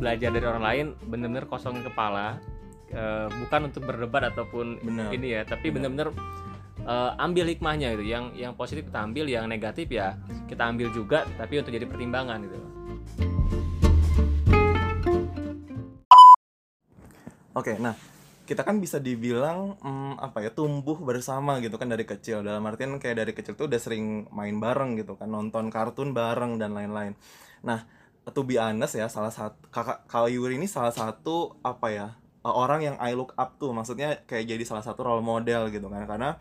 belajar dari orang lain bener-bener kosongin kepala Eh, bukan untuk berdebat ataupun Benar. ini ya tapi bener-bener eh, ambil hikmahnya gitu yang yang positif kita ambil yang negatif ya kita ambil juga tapi untuk jadi pertimbangan gitu Oke, nah kita kan bisa dibilang hmm, apa ya tumbuh bersama gitu kan dari kecil dalam artian kayak dari kecil tuh udah sering main bareng gitu kan nonton kartun bareng dan lain-lain. Nah, to be honest ya salah satu kakak Kak Yuri ini salah satu apa ya uh, orang yang I look up tuh maksudnya kayak jadi salah satu role model gitu kan. Karena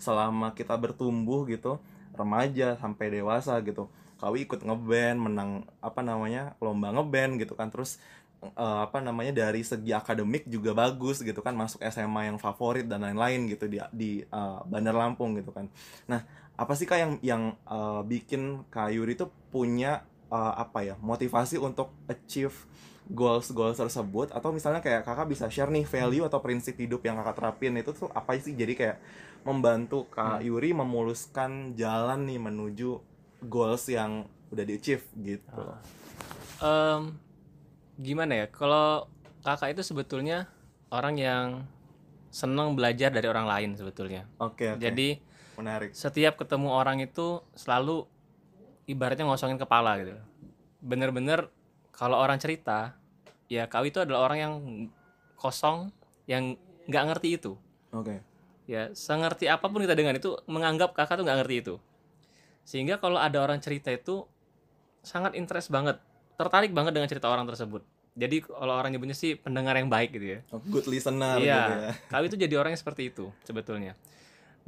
selama kita bertumbuh gitu remaja sampai dewasa gitu Kawi ikut ngeband menang apa namanya lomba ngeband gitu kan. Terus eh, apa namanya dari segi akademik juga bagus gitu kan. Masuk SMA yang favorit dan lain-lain gitu di di eh, Bandar Lampung gitu kan. Nah apa sih kak yang yang eh, bikin kak Yuri tuh punya eh, apa ya motivasi untuk achieve goals goals tersebut atau misalnya kayak kakak bisa share nih value atau prinsip hidup yang kakak terapin itu tuh apa sih? Jadi kayak membantu kak Yuri memuluskan jalan nih menuju goals yang udah di achieve gitu Em, gimana ya kalau kakak itu sebetulnya orang yang senang belajar dari orang lain sebetulnya. Oke oke. Jadi menarik. setiap ketemu orang itu selalu ibaratnya ngosongin kepala gitu. Bener-bener kalau orang cerita ya kau itu adalah orang yang kosong yang nggak ngerti itu. Oke. Ya sengerti apa pun kita dengan itu menganggap kakak tuh nggak ngerti itu. Sehingga kalau ada orang cerita itu sangat interest banget tertarik banget dengan cerita orang tersebut. Jadi kalau orang nyebutnya sih pendengar yang baik gitu ya. Oh, good listener Iya, gitu ya. Kau itu jadi orang yang seperti itu sebetulnya.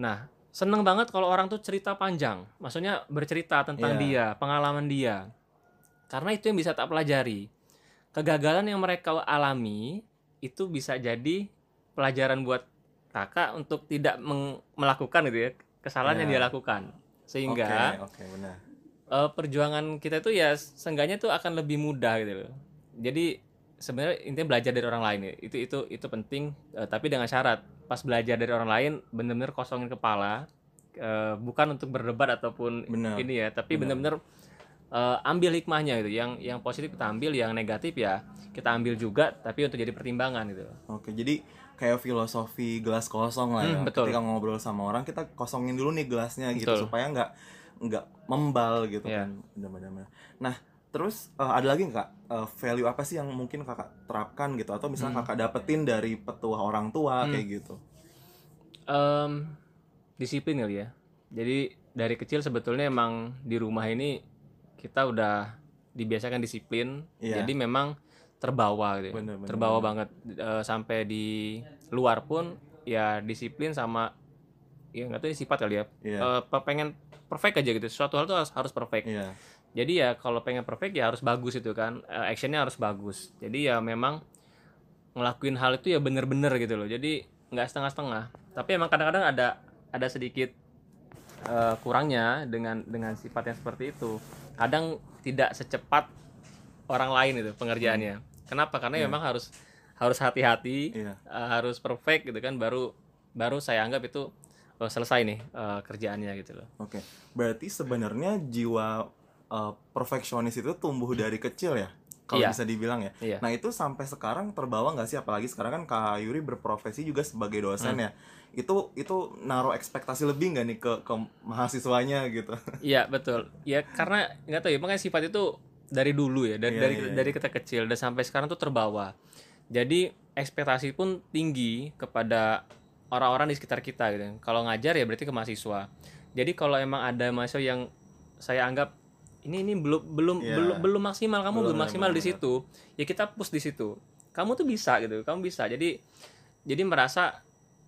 Nah, seneng banget kalau orang tuh cerita panjang, maksudnya bercerita tentang Iya. dia, pengalaman dia. Karena itu yang bisa tak pelajari. Kegagalan yang mereka alami itu bisa jadi pelajaran buat kakak untuk tidak melakukan gitu ya kesalahan yang Iya. dia lakukan. Sehingga oke oke benar eh, perjuangan kita itu ya seenggaknya tuh akan lebih mudah gitu loh. Jadi sebenarnya intinya belajar dari orang lain ya. Itu itu itu penting eh, tapi dengan syarat pas belajar dari orang lain bener-bener kosongin kepala eh, bukan untuk berdebat ataupun Benar. ini ya, tapi bener-bener eh, ambil hikmahnya gitu. Yang yang positif kita ambil, yang negatif ya kita ambil juga tapi untuk jadi pertimbangan gitu. Oke, jadi kayak filosofi gelas kosong lah ya. Hmm, betul. Ketika ngobrol sama orang kita kosongin dulu nih gelasnya gitu Betul. supaya nggak nggak membal gitu Iya. kan. Benar-benar. Nah, terus eh, ada lagi nggak eh, value apa sih yang mungkin kakak terapkan gitu atau misalnya Hmm. kakak dapetin dari petua orang tua Hmm. kayak gitu? Em, disiplin kali ya. Jadi dari kecil sebetulnya emang di rumah ini kita udah dibiasakan disiplin. Iya. Jadi memang terbawa gitu. ya. Bener, bener, terbawa bener. banget Eh, sampai di luar pun ya disiplin sama ya nggak tahu ini sifat kali ya. Iya. Eh, pe- pengen perfect aja gitu. Suatu hal tuh harus harus perfect. Iya. Jadi ya kalau pengen perfect ya harus bagus itu kan. Eh, actionnya harus bagus. Jadi ya memang ngelakuin hal itu ya bener-bener gitu loh. Jadi nggak setengah-setengah. Tapi emang kadang-kadang ada ada sedikit eh, kurangnya dengan dengan sifat yang seperti itu. Kadang tidak secepat orang lain itu pengerjaannya. Kenapa? Karena Iya. memang harus harus hati-hati, Iya. eh, harus perfect gitu kan baru baru saya anggap itu oh, selesai nih eh, kerjaannya gitu loh. Oke. Berarti sebenarnya jiwa eh, perfeksionis itu tumbuh dari kecil ya? Kalau Iya. bisa dibilang ya. Iya. Nah itu sampai sekarang terbawa nggak sih apalagi sekarang kan Kak Yuri berprofesi juga sebagai dosen Hmm. ya. Itu itu naruh ekspektasi lebih nggak nih ke ke mahasiswanya gitu. Iya betul. Ya karena nggak tahu ya makanya sifat itu dari dulu ya dari Iya, dari iya, dari kita kecil dan sampai sekarang tuh terbawa. Jadi ekspektasi pun tinggi kepada orang-orang di sekitar kita gitu. Kalau ngajar ya berarti ke mahasiswa. Jadi kalau emang ada mahasiswa yang saya anggap ini ini belum belum Iya. belum belum maksimal kamu Belum, belum, maksimal benar, di situ ya kita push di situ kamu tuh bisa gitu kamu bisa jadi jadi merasa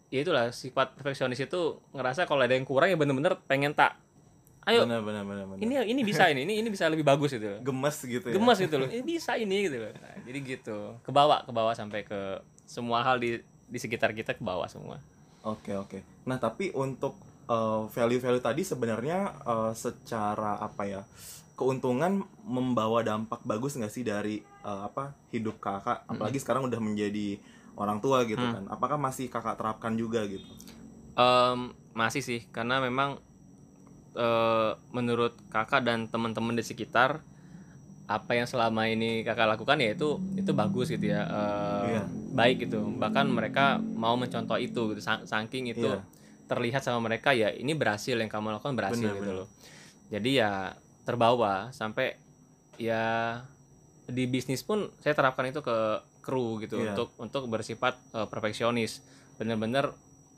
ya itulah sifat perfeksionis itu ngerasa kalau ada yang kurang ya bener-bener pengen tak ayo Benar benar benar benar. ini ini bisa ini ini ini bisa lebih bagus gitu loh. gemes gitu ya. gemas gitu loh ini bisa ini gitu loh Nah, jadi gitu ke bawah ke bawah sampai ke semua hal di di sekitar kita ke bawah semua Oke oke. Nah tapi untuk eh, value-value tadi sebenarnya eh, secara apa ya keuntungan membawa dampak bagus nggak sih dari eh, apa hidup kakak apalagi sekarang udah menjadi orang tua gitu Hmm. kan apakah masih kakak terapkan juga gitu Em, masih sih karena memang eh, menurut kakak dan teman-teman di sekitar apa yang selama ini kakak lakukan ya itu itu bagus gitu ya eh, Iya. baik gitu bahkan mereka mau mencontoh itu gitu Sa- saking itu Iya. terlihat sama mereka ya ini berhasil yang kamu lakukan berhasil Bener, gitu bener. loh jadi ya terbawa sampai ya di bisnis pun saya terapkan itu ke kru gitu Iya. untuk untuk bersifat eh, perfeksionis bener-bener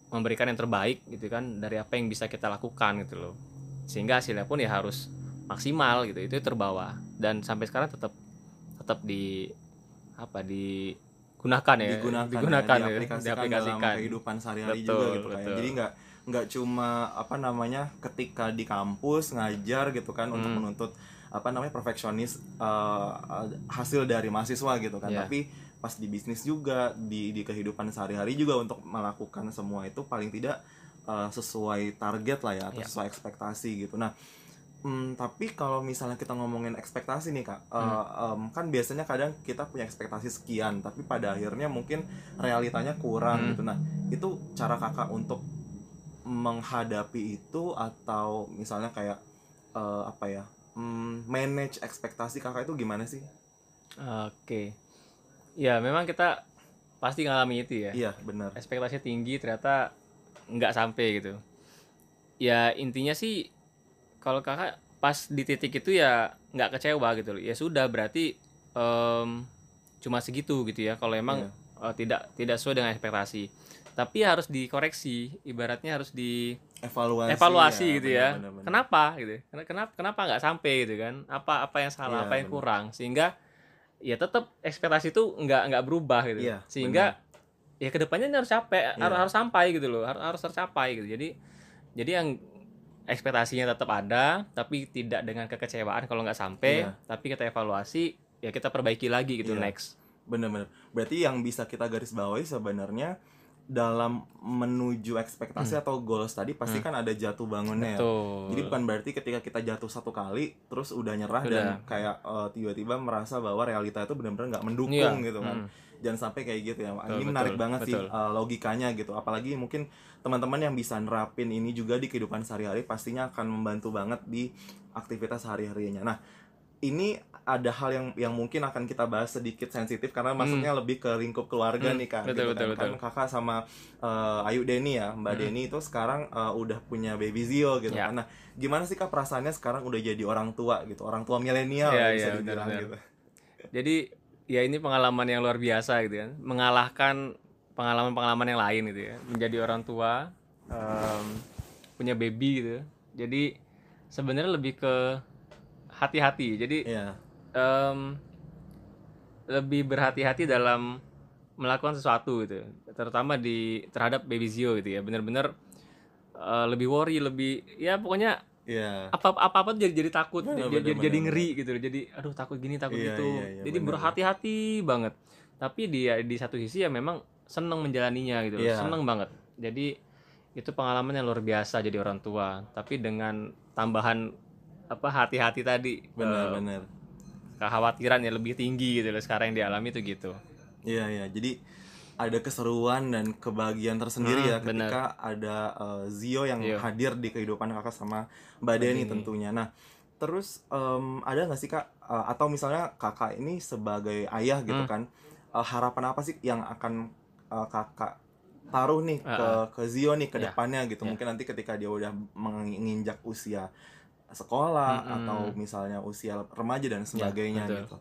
memberikan yang terbaik gitu kan dari apa yang bisa kita lakukan gitu loh sehingga hasilnya pun ya harus maksimal gitu itu terbawa dan sampai sekarang tetap tetap di apa digunakan ya digunakan, digunakan ya, ya, diaplikasikan, dalam diaplikasikan. kehidupan sehari-hari Betul, juga gitu kan. betul. Jadi nggak nggak cuma apa namanya ketika di kampus ngajar gitu kan untuk Hmm. menuntut apa namanya perfeksionis eh, hasil dari mahasiswa gitu kan. Iya. Tapi pas di bisnis juga di di kehidupan sehari-hari juga untuk melakukan semua itu paling tidak eh, sesuai target lah ya atau Iya. sesuai ekspektasi gitu. Nah, Hmm, tapi kalau misalnya kita ngomongin ekspektasi nih kak, eh, Hmm. em, kan biasanya kadang kita punya ekspektasi sekian, tapi pada akhirnya mungkin realitanya kurang Hmm. gitu. Nah, itu cara kakak untuk menghadapi itu atau misalnya kayak eh, apa ya, hmm, manage ekspektasi kakak itu gimana sih? Oke. Ya, memang kita pasti ngalami itu ya. Iya benar. Ekspektasi tinggi ternyata nggak sampai gitu. Ya, intinya sih kalau kakak pas di titik itu ya nggak kecewa gitu loh. Ya sudah berarti em, cuma segitu gitu ya. Kalau emang Iya. eh, tidak tidak sesuai dengan ekspektasi. Tapi harus dikoreksi, ibaratnya harus di Evaluasi. evaluasi gitu ya. benar, benar. Kenapa gitu? Ken- Kenapa kenapa nggak sampai gitu kan? Apa apa yang salah, Iya, apa yang benar. kurang sehingga ya tetap ekspektasi itu nggak nggak berubah gitu. Iya, sehingga ya ke depannya ini harus capek, harus Iya. harus sampai gitu loh, harus harus tercapai gitu. Jadi jadi yang ekspektasinya tetap ada tapi tidak dengan kekecewaan kalau nggak sampai, Iya. tapi kita evaluasi ya kita perbaiki lagi gitu Iya. next. Bener-bener. Berarti yang bisa kita garis bawahi sebenarnya dalam menuju ekspektasi atau goals tadi pasti kan ada jatuh bangunnya ya. Hmm. Betul. Jadi bukan berarti ketika kita jatuh satu kali terus udah nyerah dan Udah. kayak eh, tiba-tiba merasa bahwa realita itu benar-benar nggak mendukung Iya, gitu kan. hmm. Jangan sampai kayak gitu ya. Betul, ini betul, menarik banget sih betul. eh, logikanya gitu. Apalagi mungkin teman-teman yang bisa nerapin ini juga di kehidupan sehari-hari pastinya akan membantu banget di aktivitas sehari-harinya. Nah, ini ada hal yang yang mungkin akan kita bahas sedikit sensitif karena maksudnya lebih ke lingkup keluarga Hmm, nih kak. betul, gitu betul, kan. betul. Kan kakak sama eh, Ayu Deni ya, Mbak Hmm. Deni itu sekarang eh, udah punya baby Zio gitu Ya. kan. Nah, gimana sih kak perasaannya sekarang udah jadi orang tua gitu, orang tua milenial Iya, ya, bisa iya, dibilang gitu. Jadi ya ini pengalaman yang luar biasa gitu kan, mengalahkan pengalaman-pengalaman yang lain gitu ya, menjadi orang tua, em, punya baby gitu. Jadi sebenarnya lebih ke hati-hati. Jadi Iya. em, lebih berhati-hati dalam melakukan sesuatu gitu, terutama di terhadap baby Zio gitu ya, bener-bener eh, lebih worry, lebih ya pokoknya Iya. apa apa apa tuh jadi jadi takut. Bener, jadi, bener, jadi, bener, ngeri gitu jadi aduh takut gini takut Iya, gitu. iya, iya, jadi berhati-hati banget. Tapi dia di satu sisi ya memang seneng menjalaninya gitu loh. Iya. seneng banget. Jadi itu pengalaman yang luar biasa jadi orang tua. Tapi dengan tambahan apa hati-hati tadi eh, Benar-benar. kekhawatiran yang lebih tinggi gitu loh sekarang yang dialami itu gitu Iya iya. Jadi ada keseruan dan kebahagiaan tersendiri Hmm, ya ketika ada eh, Zio yang Zio. hadir di kehidupan kakak sama Mbak Deni tentunya. Nah, terus em, ada nggak sih kak eh, atau misalnya kakak ini sebagai ayah gitu Hmm. kan eh, harapan apa sih yang akan eh, kakak taruh nih ke ke Zio nih ke Ya. depannya gitu. Ya. Mungkin nanti ketika dia udah menginjak usia sekolah Mm-mm. atau misalnya usia remaja dan sebagainya betul. gitu.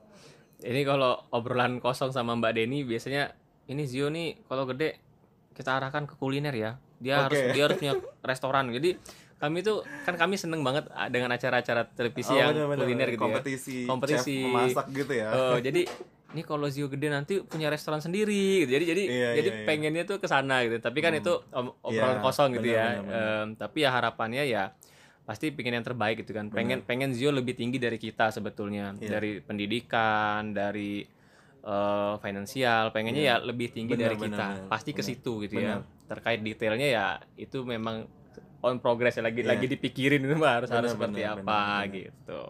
ini kalau obrolan kosong sama Mbak Deni biasanya ini Zio nih kalau gede kita arahkan ke kuliner ya dia harus Oke. dia harus punya restoran jadi kami tuh kan kami seneng banget dengan acara-acara televisi Oh, yang bener-bener. kuliner gitu kompetisi, ya kompetisi chef memasak gitu ya. Oh, jadi ini kalau Zio gede nanti punya restoran sendiri gitu. jadi jadi Iya, jadi iya, iya. pengennya tuh ke sana gitu tapi kan Hmm. itu obrolan Iya, kosong gitu bener, ya bener, bener. Em, tapi ya harapannya ya pasti pengen yang terbaik gitu kan pengen pengen Zio lebih tinggi dari kita sebetulnya Iya. dari pendidikan dari eh, finansial pengennya Iya. ya lebih tinggi Bener, dari bener, kita bener, pasti ke bener. situ gitu Bener. ya terkait detailnya ya itu memang on progress ya lagi Iya. lagi dipikirin itu mah harus harus Bener, seperti bener, apa bener, bener. gitu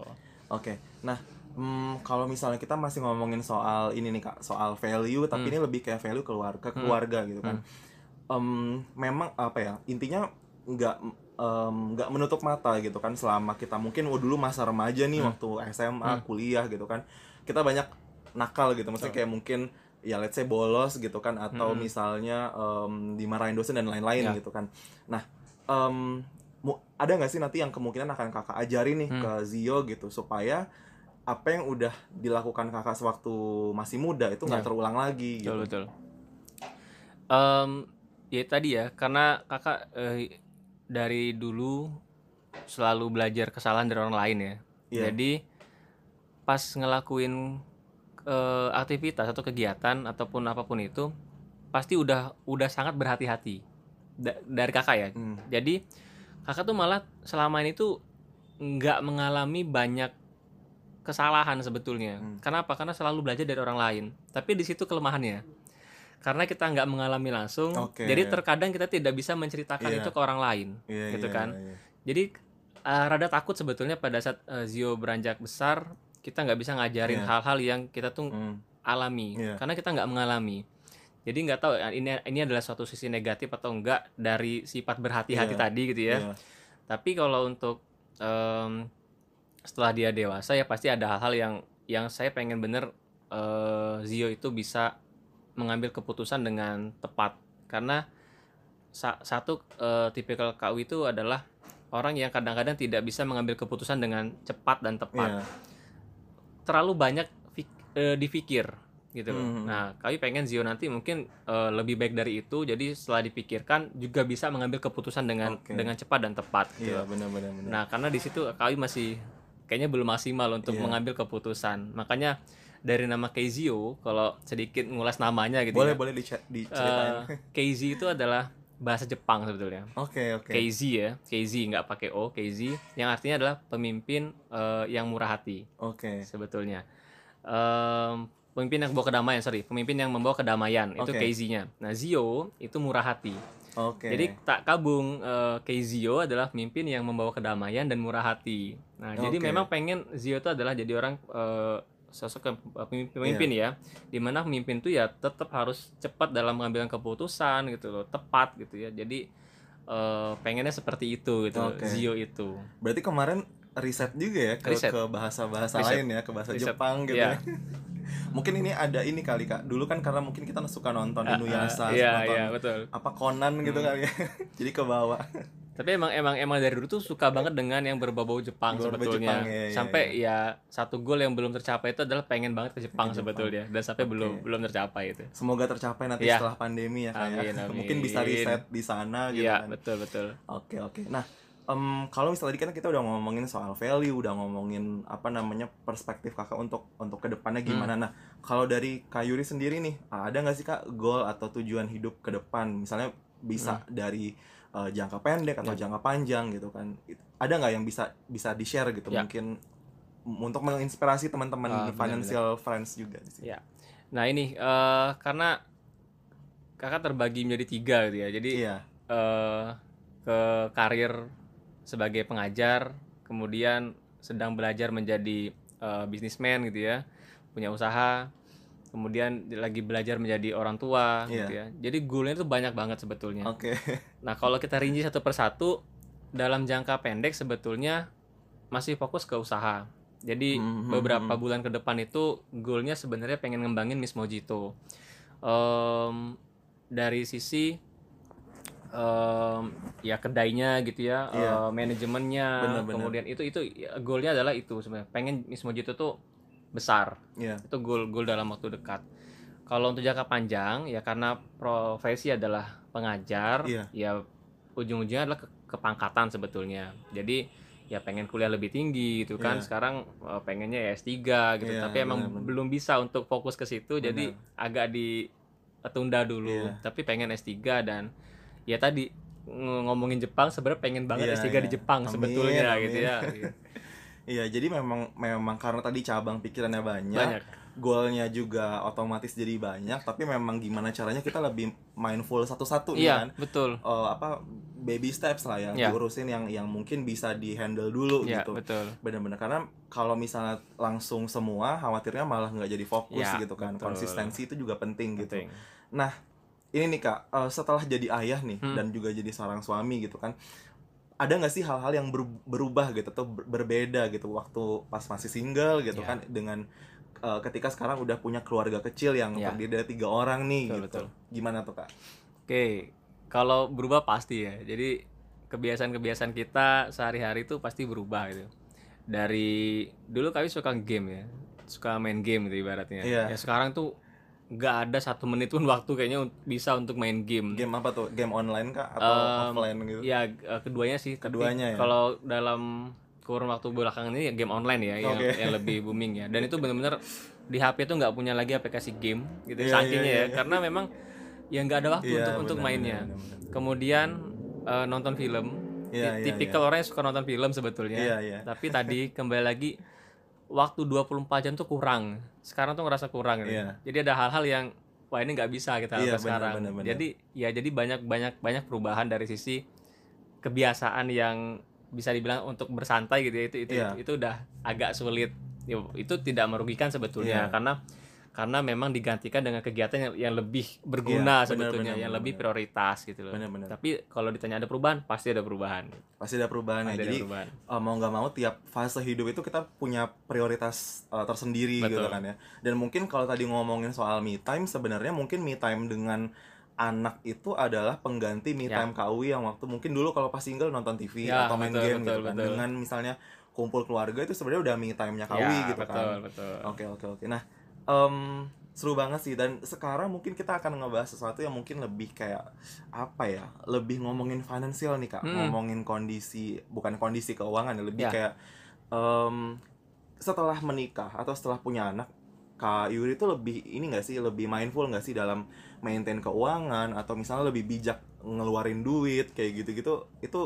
Oke, nah hmm, kalau misalnya kita masih ngomongin soal ini nih kak, soal value, tapi ini lebih kayak value keluarga, keluarga gitu kan. Em, memang apa ya? Intinya nggak nggak menutup mata gitu kan selama kita mungkin oh, dulu masa remaja nih Hmm. waktu SMA kuliah gitu kan kita banyak nakal gitu maksudnya kayak mungkin ya let's say bolos gitu kan atau Hmm. misalnya em, dimarahin dosen dan lain-lain Ya. gitu kan nah mu- ada nggak sih nanti yang kemungkinan akan kakak ajarin nih Hmm. ke Zio gitu supaya apa yang udah dilakukan kakak sewaktu masih muda itu nggak Ya. terulang lagi gitu betul betul Em, ya tadi ya karena kakak eh, dari dulu selalu belajar kesalahan dari orang lain ya Iya. jadi pas ngelakuin eh, aktivitas atau kegiatan ataupun apa pun itu pasti udah udah sangat berhati-hati Da- dari kakak ya Hmm. jadi kakak tuh malah selama ini tuh nggak mengalami banyak kesalahan sebetulnya. Hmm. Kenapa? Karena selalu belajar dari orang lain. Tapi di situ kelemahannya. Karena kita nggak mengalami langsung, Oke. jadi terkadang kita tidak bisa menceritakan Iya. itu ke orang lain, Iya, gitu iya, kan. iya, iya. Jadi uh, rada takut sebetulnya pada saat uh, Zio beranjak besar, kita nggak bisa ngajarin Iya. hal-hal yang kita tuh Hmm. alami, Iya. karena kita nggak mengalami. Jadi nggak tahu ya, ini ini adalah suatu sisi negatif atau enggak dari sifat berhati-hati Iya. tadi gitu ya. Iya. Tapi kalau untuk em, setelah dia dewasa ya pasti ada hal-hal yang yang saya pengen bener eh, Zio itu bisa mengambil keputusan dengan tepat karena sa- satu eh, tipikal KU itu adalah orang yang kadang-kadang tidak bisa mengambil keputusan dengan cepat dan tepat Iya. terlalu banyak fik- eh, dipikir gitu loh. Mhm. Nah, kami pengen Zio nanti mungkin eh, lebih baik dari itu. Jadi setelah dipikirkan juga bisa mengambil keputusan dengan Oke. dengan cepat dan tepat gitu. Iya, benar benar benar. Nah, karena di situ kami masih kayaknya belum maksimal untuk Iya. mengambil keputusan. Makanya dari nama Keizio, kalau sedikit ngulas namanya gitu boleh ya. boleh dice- diceritain. eh, Keizi itu adalah bahasa Jepang sebetulnya. Oke, oke. Keizi ya, Keizi nggak pakai o, Keizi yang artinya adalah pemimpin eh, yang murah hati Oke. sebetulnya. Em, pemimpin yang membawa kedamaian, sorry, pemimpin yang membawa kedamaian itu Oke. Keizinya. Nah, Zio itu murah hati. Oke. Jadi tak kabung eh, Keizio adalah pemimpin yang membawa kedamaian dan murah hati. Nah, jadi Oke. memang pengen Zio itu adalah jadi orang eh, sosok pemimpin, pemimpin Iya. ya, di mana pemimpin itu ya tetap harus cepat dalam mengambil keputusan gitu loh, tepat gitu ya. Jadi eh, pengennya seperti itu gitu, Oke. Zio itu. Berarti kemarin riset juga ya ke Riset. ke bahasa-bahasa Riset. lain ya, ke bahasa Riset. Jepang gitu. Iya. ya. mungkin ini ada ini kali Kak. Dulu kan karena mungkin kita suka nonton Inuyasha, Ah, Iya, nonton iya, betul. apa Conan gitu kali ya. Jadi ke bawah. Tapi emang emang emang dari dulu tuh suka banget dengan yang berbau-bau Jepang Berbau-bau sebetulnya. Jepang, iya, iya, sampai ya satu goal yang belum tercapai itu adalah pengen banget ke Jepang Ke Jepang. sebetulnya dan sampai Oke. belum belum tercapai itu. Semoga tercapai nanti Iya. setelah pandemi ya Kak ya. Amin, amin. Mungkin bisa riset di sana gitu Iya, kan. betul betul. Oke oke. Nah, em, kalau misalnya tadi kan kita udah ngomongin soal value, udah ngomongin apa namanya perspektif kakak untuk untuk ke depannya Hmm. gimana. Nah, kalau dari Kak Yuri sendiri nih, ada nggak sih kak goal atau tujuan hidup ke depan? Misalnya bisa dari eh, jangka pendek atau Hmm. Ya. jangka panjang gitu kan? Ada nggak yang bisa bisa di share gitu? Ya. Mungkin untuk menginspirasi teman-teman benar, financial friends juga di sini. Ya. Nah, ini eh karena kakak terbagi menjadi tiga gitu ya. Jadi Iya. eh ke karir sebagai pengajar, kemudian sedang belajar menjadi eh, bisnismen gitu ya, punya usaha, kemudian lagi belajar menjadi orang tua Iya. gitu ya. Jadi goalnya itu banyak banget sebetulnya. Oke. Nah kalau kita rinci satu persatu dalam jangka pendek sebetulnya masih fokus ke usaha. Jadi Mhm, beberapa mhm. bulan ke depan itu goalnya sebenarnya pengen ngembangin Miss Mojito. Em, dari sisi em, ya kedainya gitu ya, Iya. eh, manajemennya, Benar-benar. kemudian itu itu ya, goalnya adalah itu sebenarnya. Pengen Miss Mojito tuh besar Iya. itu goal goal dalam waktu dekat kalau untuk jangka panjang ya karena profesi adalah pengajar Iya. ya ujung-ujungnya adalah ke- kepangkatan sebetulnya jadi ya pengen kuliah lebih tinggi gitu kan Iya. sekarang eh, pengennya ya S3 gitu Iya, tapi emang benar-benar. belum bisa untuk fokus ke situ jadi agak ditunda dulu Iya. tapi pengen S3 dan ya tadi ng- ngomongin Jepang sebenarnya pengen banget Iya, S3 di iya. Jepang Amin, sebetulnya amin. gitu ya Iya, jadi memang memang karena tadi cabang pikirannya banyak, banyak goalnya juga otomatis jadi banyak, tapi memang gimana caranya kita lebih mindful satu-satu nih iya kan. betul Eh, apa baby steps lah yang Iya. diurusin yang yang mungkin bisa di handle dulu ya gitu. betul Bener-bener karena kalau misalnya langsung semua, khawatirnya malah nggak jadi fokus Ya, gitu kan. betul. Konsistensi itu juga penting gitu. penting Nah, ini nih kak, eh, setelah jadi ayah nih Hmm. dan juga jadi seorang suami gitu kan, ada nggak sih hal-hal yang ber- berubah gitu atau ber- berbeda gitu waktu pas masih single gitu Ya. kan dengan uh, ketika sekarang udah punya keluarga kecil yang Ya. terdiri dari tiga orang nih Betul, gitu betul. gimana tuh kak Oke, kalau berubah pasti ya. Jadi kebiasaan-kebiasaan kita sehari-hari itu pasti berubah gitu. Dari dulu kami suka game ya, suka main game gitu ibaratnya. Iya. Ya sekarang tuh nggak ada satu menit pun waktu kayaknya bisa untuk main game. game apa tuh game online kak atau Em, offline gitu Ya eh, keduanya sih. tapi Keduanya ya? Kalau dalam kurun waktu belakangan ini ya game online ya yang, Oke. yang lebih booming ya. Dan itu benar-benar di HP tuh nggak punya lagi aplikasi game gitu Iya, sakingnya iya, ya. Karena memang ya nggak ada waktu Iya, untuk untuk benar, mainnya. benar, benar, benar. Kemudian eh, nonton film. Iya, Ti- iya, Tipikal orang yang suka nonton film sebetulnya. Iya, iya. Tapi tadi kembali lagi waktu 24 jam tuh kurang. Sekarang tuh ngerasa kurang gitu. Jadi ada hal-hal yang wah ini nggak bisa kita Iya, lakukan benar, sekarang. benar, benar. Jadi ya jadi banyak banyak banyak perubahan dari sisi kebiasaan yang bisa dibilang untuk bersantai gitu ya itu itu Iya. itu udah agak sulit. Itu tidak merugikan sebetulnya Iya. karena karena memang digantikan dengan kegiatan yang, yang lebih berguna Iya, benar, sebetulnya benar, yang benar, lebih benar. prioritas gitu loh. Benar, benar. Tapi kalau ditanya ada perubahan, pasti ada perubahan. pasti ada perubahan ya Pasti ada jadi perubahan. uh, mau nggak mau tiap fase hidup itu kita punya prioritas uh, tersendiri Betul. gitu kan ya dan mungkin kalau tadi ngomongin soal me time sebenarnya mungkin me time dengan anak itu adalah pengganti me Ya. time KUI yang waktu mungkin dulu kalau pas single nonton TV Ya, atau main betul, game betul, gitu kan betul. dengan misalnya kumpul keluarga itu sebenarnya udah me time-nya KUI ya, gitu betul, kan betul. Oke oke oke. Nah, em, seru banget sih dan sekarang mungkin kita akan ngebahas sesuatu yang mungkin lebih kayak apa ya? Lebih ngomongin finansial nih kak, Hmm. ngomongin kondisi bukan kondisi keuangan ya, lebih Ya. kayak em, setelah menikah atau setelah punya anak. Kak Yuri itu lebih ini gak sih lebih mindful gak sih dalam maintain keuangan atau misalnya lebih bijak ngeluarin duit kayak gitu-gitu itu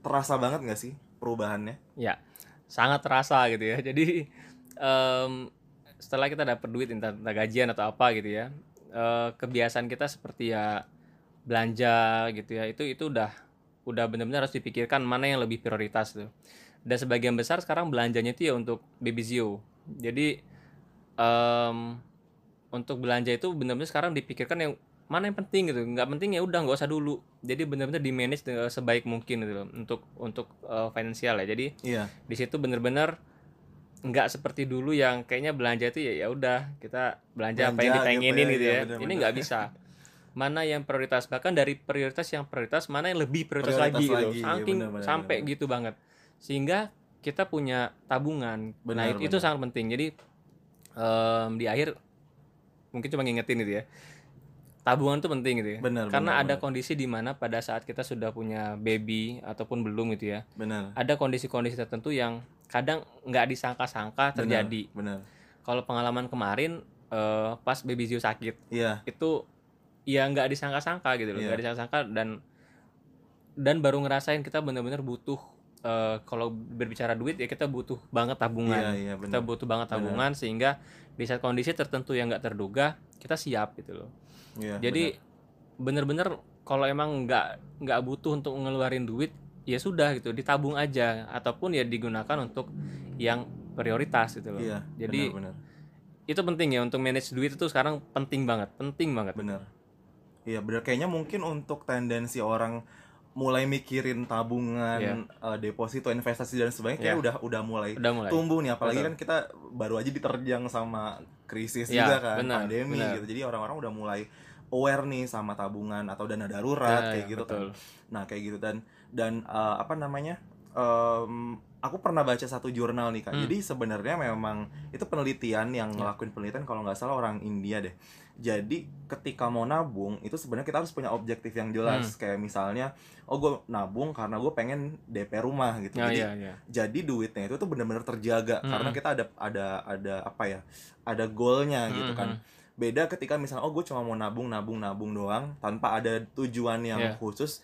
terasa banget gak sih perubahannya? Ya, sangat terasa gitu ya. Jadi em, setelah kita dapat duit entah, entah gajian atau apa gitu ya, eh, kebiasaan kita seperti ya belanja gitu ya, itu itu udah udah benar-benar harus dipikirkan mana yang lebih prioritas tuh. Dan sebagian besar sekarang belanjanya itu ya untuk baby Zio. Jadi em, untuk belanja itu benar-benar sekarang dipikirkan yang mana yang penting gitu nggak penting ya udah nggak usah dulu jadi benar-benar di manage dengan sebaik mungkin gitu loh untuk untuk eh, finansial ya jadi Iya. di situ bener-bener nggak seperti dulu yang kayaknya belanja itu ya ya udah kita belanja, apa yang Belanja dipengenin gitu ya, gitu iya, ya, bener-bener. ini nggak bisa mana yang prioritas bahkan dari prioritas yang prioritas mana yang lebih prioritas, Prioritas lagi, lagi, gitu saking bener-bener, sampai bener. gitu banget sehingga kita punya tabungan nah Benar, itu, itu benar. sangat penting jadi em, di akhir mungkin cuma ngingetin gitu ya tabungan itu penting gitu ya Benar, karena benar, ada benar. kondisi di mana pada saat kita sudah punya baby ataupun belum gitu ya Benar. ada kondisi-kondisi tertentu yang kadang nggak disangka-sangka terjadi. Benar. Kalau pengalaman kemarin eh, pas baby Zio sakit Iya. itu ya nggak disangka-sangka gitu loh, Iya. nggak disangka-sangka dan dan baru ngerasain kita benar-benar butuh eh, kalau berbicara duit ya kita butuh banget tabungan. Iya, iya, kita butuh banget tabungan sehingga di saat kondisi tertentu yang nggak terduga kita siap gitu loh. Iya, Jadi bener-bener kalau emang nggak nggak butuh untuk ngeluarin duit ya sudah gitu ditabung aja ataupun ya digunakan untuk yang prioritas gitu loh. Iya. Jadi benar, benar. itu penting ya untuk manage duit itu sekarang penting banget, penting banget. benar. Iya, benar. Kayaknya mungkin untuk tendensi orang mulai mikirin tabungan, Iya. eh, deposito, investasi dan sebagainya kayak Iya. udah udah mulai Udah mulai. tumbuh nih apalagi Betul. kan kita baru aja diterjang sama krisis Iya, juga kan benar, pandemi benar. gitu jadi orang-orang udah mulai aware nih sama tabungan atau dana darurat Ya, kayak gitu betul. kan nah kayak gitu dan dan eh, apa namanya em, aku pernah baca satu jurnal nih kak Hmm. jadi sebenarnya memang itu penelitian yang Ya. ngelakuin penelitian kalau nggak salah orang India deh jadi ketika mau nabung itu sebenarnya kita harus punya objektif yang Hmm. jelas kayak misalnya oh gue nabung karena gue pengen DP rumah gitu Ya, jadi ya, ya. jadi duitnya itu tuh bener-bener terjaga Mm-mm. karena kita ada ada ada apa ya ada goalnya gitu kan Mhm. Beda ketika misalnya oh gue cuma mau nabung nabung nabung doang tanpa ada tujuan yang Yeah. khusus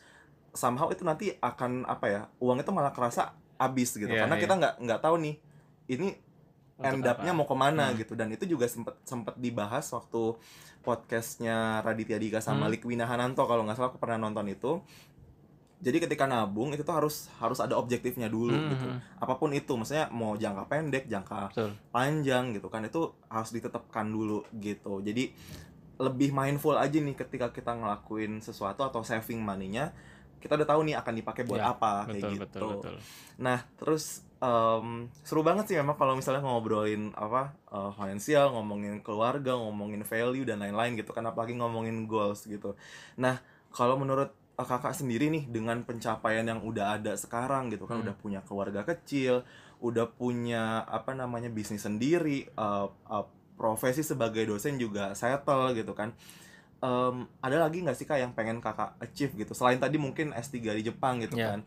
somehow itu nanti akan apa ya uang itu malah kerasa habis gitu Yeah, karena yeah. kita nggak nggak tahu nih ini Untuk end up-nya mau ke mana Hmm. gitu dan itu juga sempet sempet dibahas waktu podcastnya Raditya Dika sama Hmm. Likwina Hananto kalau nggak salah aku pernah nonton itu jadi ketika nabung itu tuh harus harus ada objektifnya dulu Hmm, gitu hmm. apa pun itu maksudnya mau jangka pendek jangka Betul. panjang gitu kan itu harus ditetapkan dulu gitu jadi lebih mindful aja nih ketika kita ngelakuin sesuatu atau saving money-nya kita udah tahu nih akan dipakai buat Ya, apa kayak betul gitu betul betul Nah, terus em, seru banget sih memang kalau misalnya ngobrolin apa eh, finansial, ngomongin keluarga, ngomongin value dan lain-lain gitu kan, apalagi ngomongin goals gitu. Nah, kalau menurut kakak sendiri nih dengan pencapaian yang udah ada sekarang gitu kan, Hmm. udah punya keluarga kecil, udah punya apa namanya bisnis sendiri, eh, eh, profesi sebagai dosen juga settle gitu kan. Em, ada lagi nggak sih kak yang pengen kakak achieve gitu selain tadi mungkin S3 di Jepang gitu Ya. kan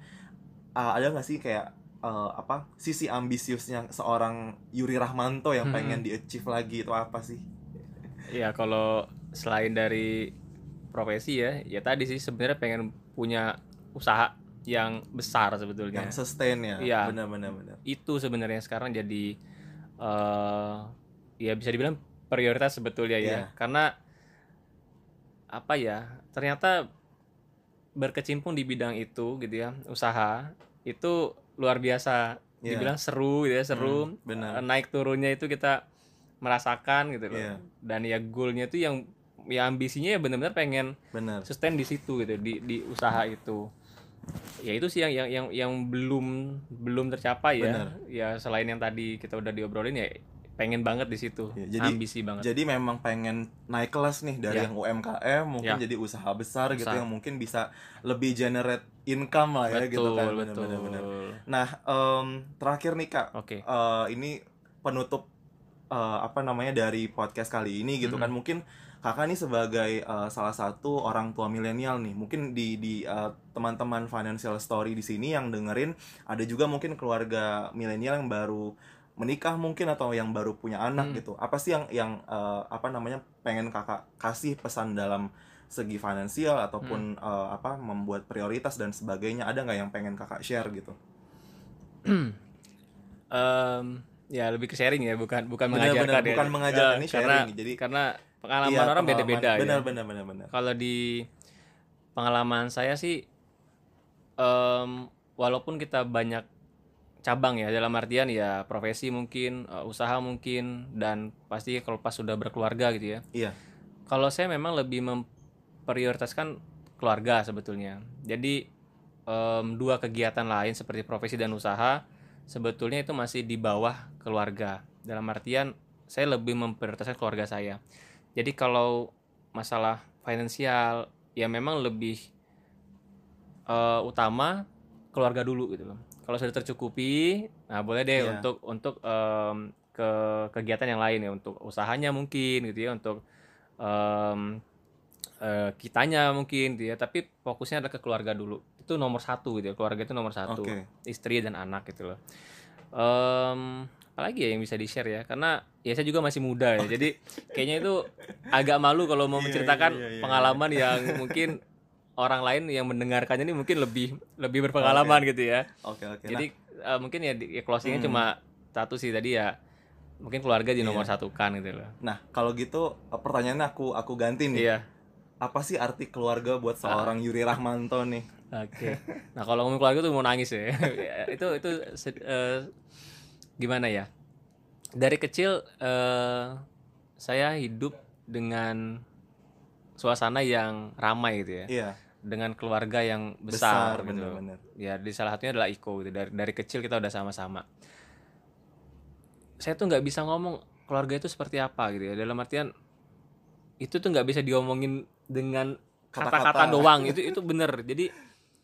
uh, ada nggak sih kayak uh, apa sisi ambisiusnya seorang Yuri Rahmanto yang Hmm. pengen di achieve lagi itu apa sih? ya kalau selain dari profesi ya ya tadi sih sebenarnya pengen punya usaha yang besar sebetulnya Yang sustain ya? Iya. Benar-benar benar. itu sebenarnya sekarang jadi eh ya bisa dibilang prioritas sebetulnya ya Iya. karena apa ya ternyata berkecimpung di bidang itu gitu ya usaha itu luar biasa Iya. dibilang seru gitu ya seru Hmm, benar. Naik turunnya itu kita merasakan gitu loh Iya. dan ya goalnya itu yang ya ambisinya ya benar-benar pengen Benar. sustain di situ gitu di di usaha itu ya itu sih yang yang yang yang belum belum tercapai ya Benar. ya selain yang tadi kita udah diobrolin ya pengen banget di situ Ya, jadi- ambisi banget Jadi memang pengen naik kelas nih dari Ya. yang UMKM mungkin Ya. jadi usaha besar gitu Besar. yang mungkin bisa lebih generate income lah ya gitu betul kan. betul Benar-benar benar. Nah, em, terakhir nih Kak, oke eh, ini penutup eh, apa namanya dari podcast kali ini gitu Mhm. kan mungkin kakak nih sebagai eh, salah satu orang tua milenial nih mungkin di di eh, teman-teman financial story di sini yang dengerin ada juga mungkin keluarga milenial yang baru menikah mungkin atau yang baru punya anak Hmm. gitu apa sih yang yang eh, apa namanya pengen kakak kasih pesan dalam segi finansial ataupun Hmm. eh, apa membuat prioritas dan sebagainya ada nggak yang pengen kakak share gitu Em, ya lebih ke sharing ya bukan bukan mengajarkan ya bukan mengajarkan, ini karena sharing. Jadi- karena pengalaman Iya, orang beda-beda ya benar benar benar benar. Kalau di pengalaman saya sih em, walaupun kita banyak cabang ya dalam artian ya profesi mungkin eh, usaha mungkin dan pasti kalau pas sudah berkeluarga gitu ya. Iya. Kalau saya memang lebih memprioritaskan keluarga sebetulnya. Jadi em, dua kegiatan lain seperti profesi dan usaha sebetulnya itu masih di bawah keluarga. Dalam artian saya lebih memprioritaskan keluarga saya jadi kalau masalah finansial ya memang lebih eh, utama keluarga dulu gitu loh. Kalau sudah tercukupi nah boleh deh Iya. untuk untuk em, ke kegiatan yang lain ya untuk usahanya mungkin gitu ya untuk em, eh, kitanya mungkin gitu ya. Tapi fokusnya adalah ke keluarga dulu. Itu nomor satu gitu ya keluarga itu nomor satu. Oke. istri dan anak gitu loh. Em, apalagi ya yang bisa di share ya karena ya saya juga masih muda ya jadi kayaknya itu agak malu kalau mau Iya, menceritakan iya, iya, iya. pengalaman yang mungkin orang lain yang mendengarkannya ini mungkin lebih lebih berpengalaman gitu ya oke oke jadi eh, mungkin ya, di- ya closingnya Hmm. cuma satu sih tadi ya mungkin keluarga di nomor Iya. satu kan gitu loh nah, nah kalau gitu eh, pertanyaannya aku aku ganti nih iya apa sih arti keluarga buat seorang Yuri Rahmanto nih Oke. Nah kalau ngomong keluarga tuh mau nangis ya. itu itu se- eh, gimana ya? Dari kecil eh, saya hidup dengan suasana yang ramai gitu ya, iya dengan keluarga yang besar, besar, gitu. bener-bener Ya di salah satunya adalah Iko gitu. Dari dari kecil kita udah sama-sama. Saya tuh nggak bisa ngomong keluarga itu seperti apa gitu ya. Dalam artian itu tuh nggak bisa diomongin dengan Kata-kata. doang. Itu itu bener. Jadi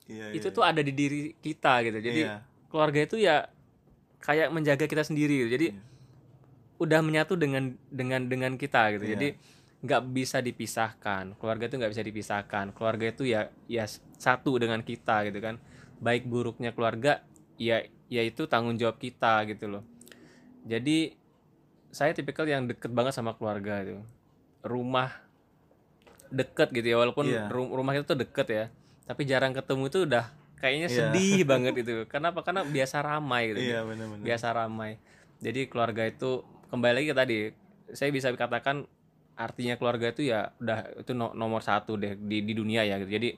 iya, itu iya, tuh ada di diri kita gitu jadi Iya. keluarga itu ya kayak menjaga kita sendiri gitu. jadi Iya. udah menyatu dengan dengan dengan kita gitu. Iya. jadi nggak bisa dipisahkan. Keluarga itu nggak bisa dipisahkan. Keluarga itu ya ya satu dengan kita gitu kan. Baik buruknya keluarga ya ya itu tanggung jawab kita gitu loh. Jadi saya tipikal yang deket banget sama keluarga itu. Rumah deket gitu ya walaupun ru- rumah itu tuh deket ya. Tapi jarang ketemu itu udah kayaknya Iya. sedih banget itu kenapa karena biasa ramai gitu iya benar-benar biasa ramai jadi keluarga itu kembali lagi ke tadi saya bisa katakan artinya keluarga itu ya udah itu no- nomor satu deh di di dunia ya gitu jadi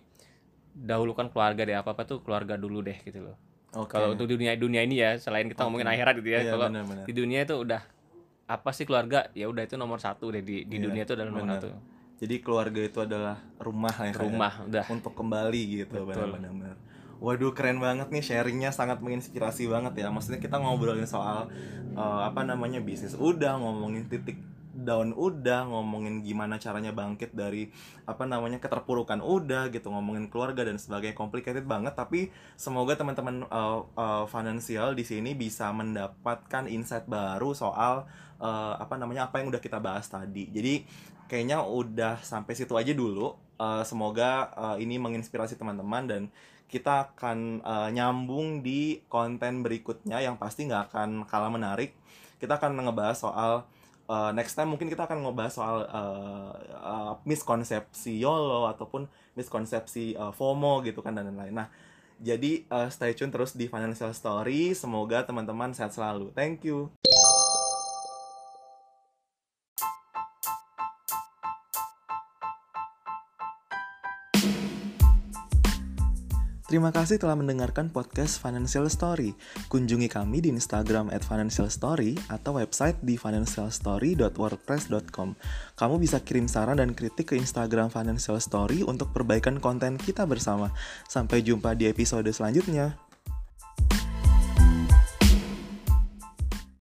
dahulukan keluarga deh apa apa tuh keluarga dulu deh gitu loh Oke. kalau untuk dunia dunia ini ya selain kita Oke. ngomongin akhirat gitu ya Iya, kalau benar-benar. di dunia itu udah apa sih keluarga ya udah itu nomor satu deh di di Iya, dunia itu adalah nomor benar. satu Jadi keluarga itu adalah rumah ya Kak, ya? Rumah, udah. untuk kembali gitu benar-benar. Waduh keren banget nih sharingnya sangat menginspirasi banget ya. Maksudnya kita ngobrolin soal eh, apa namanya bisnis udah ngomongin titik down udah ngomongin gimana caranya bangkit dari apa namanya keterpurukan udah gitu ngomongin keluarga dan sebagainya complicated banget. Tapi semoga teman-teman uh, uh, finansial di sini bisa mendapatkan insight baru soal uh, apa namanya apa yang udah kita bahas tadi. Jadi kayaknya udah sampai situ aja dulu. Uh, semoga uh, ini menginspirasi teman-teman dan kita akan uh, nyambung di konten berikutnya yang pasti nggak akan kalah menarik kita akan ngebahas soal uh, next time mungkin kita akan ngebahas soal uh, uh, miskonsepsi YOLO ataupun miskonsepsi uh, FOMO gitu kan dan lain-lain. Nah, jadi uh, stay tune terus di Financial Story. Semoga teman-teman sehat selalu. Thank you. Terima kasih telah mendengarkan podcast Financial Story. Kunjungi kami di Instagram at Financial Story atau website di financialstory.wordpress.com. Kamu bisa kirim saran dan kritik ke Instagram Financial Story untuk perbaikan konten kita bersama. Sampai jumpa di episode selanjutnya.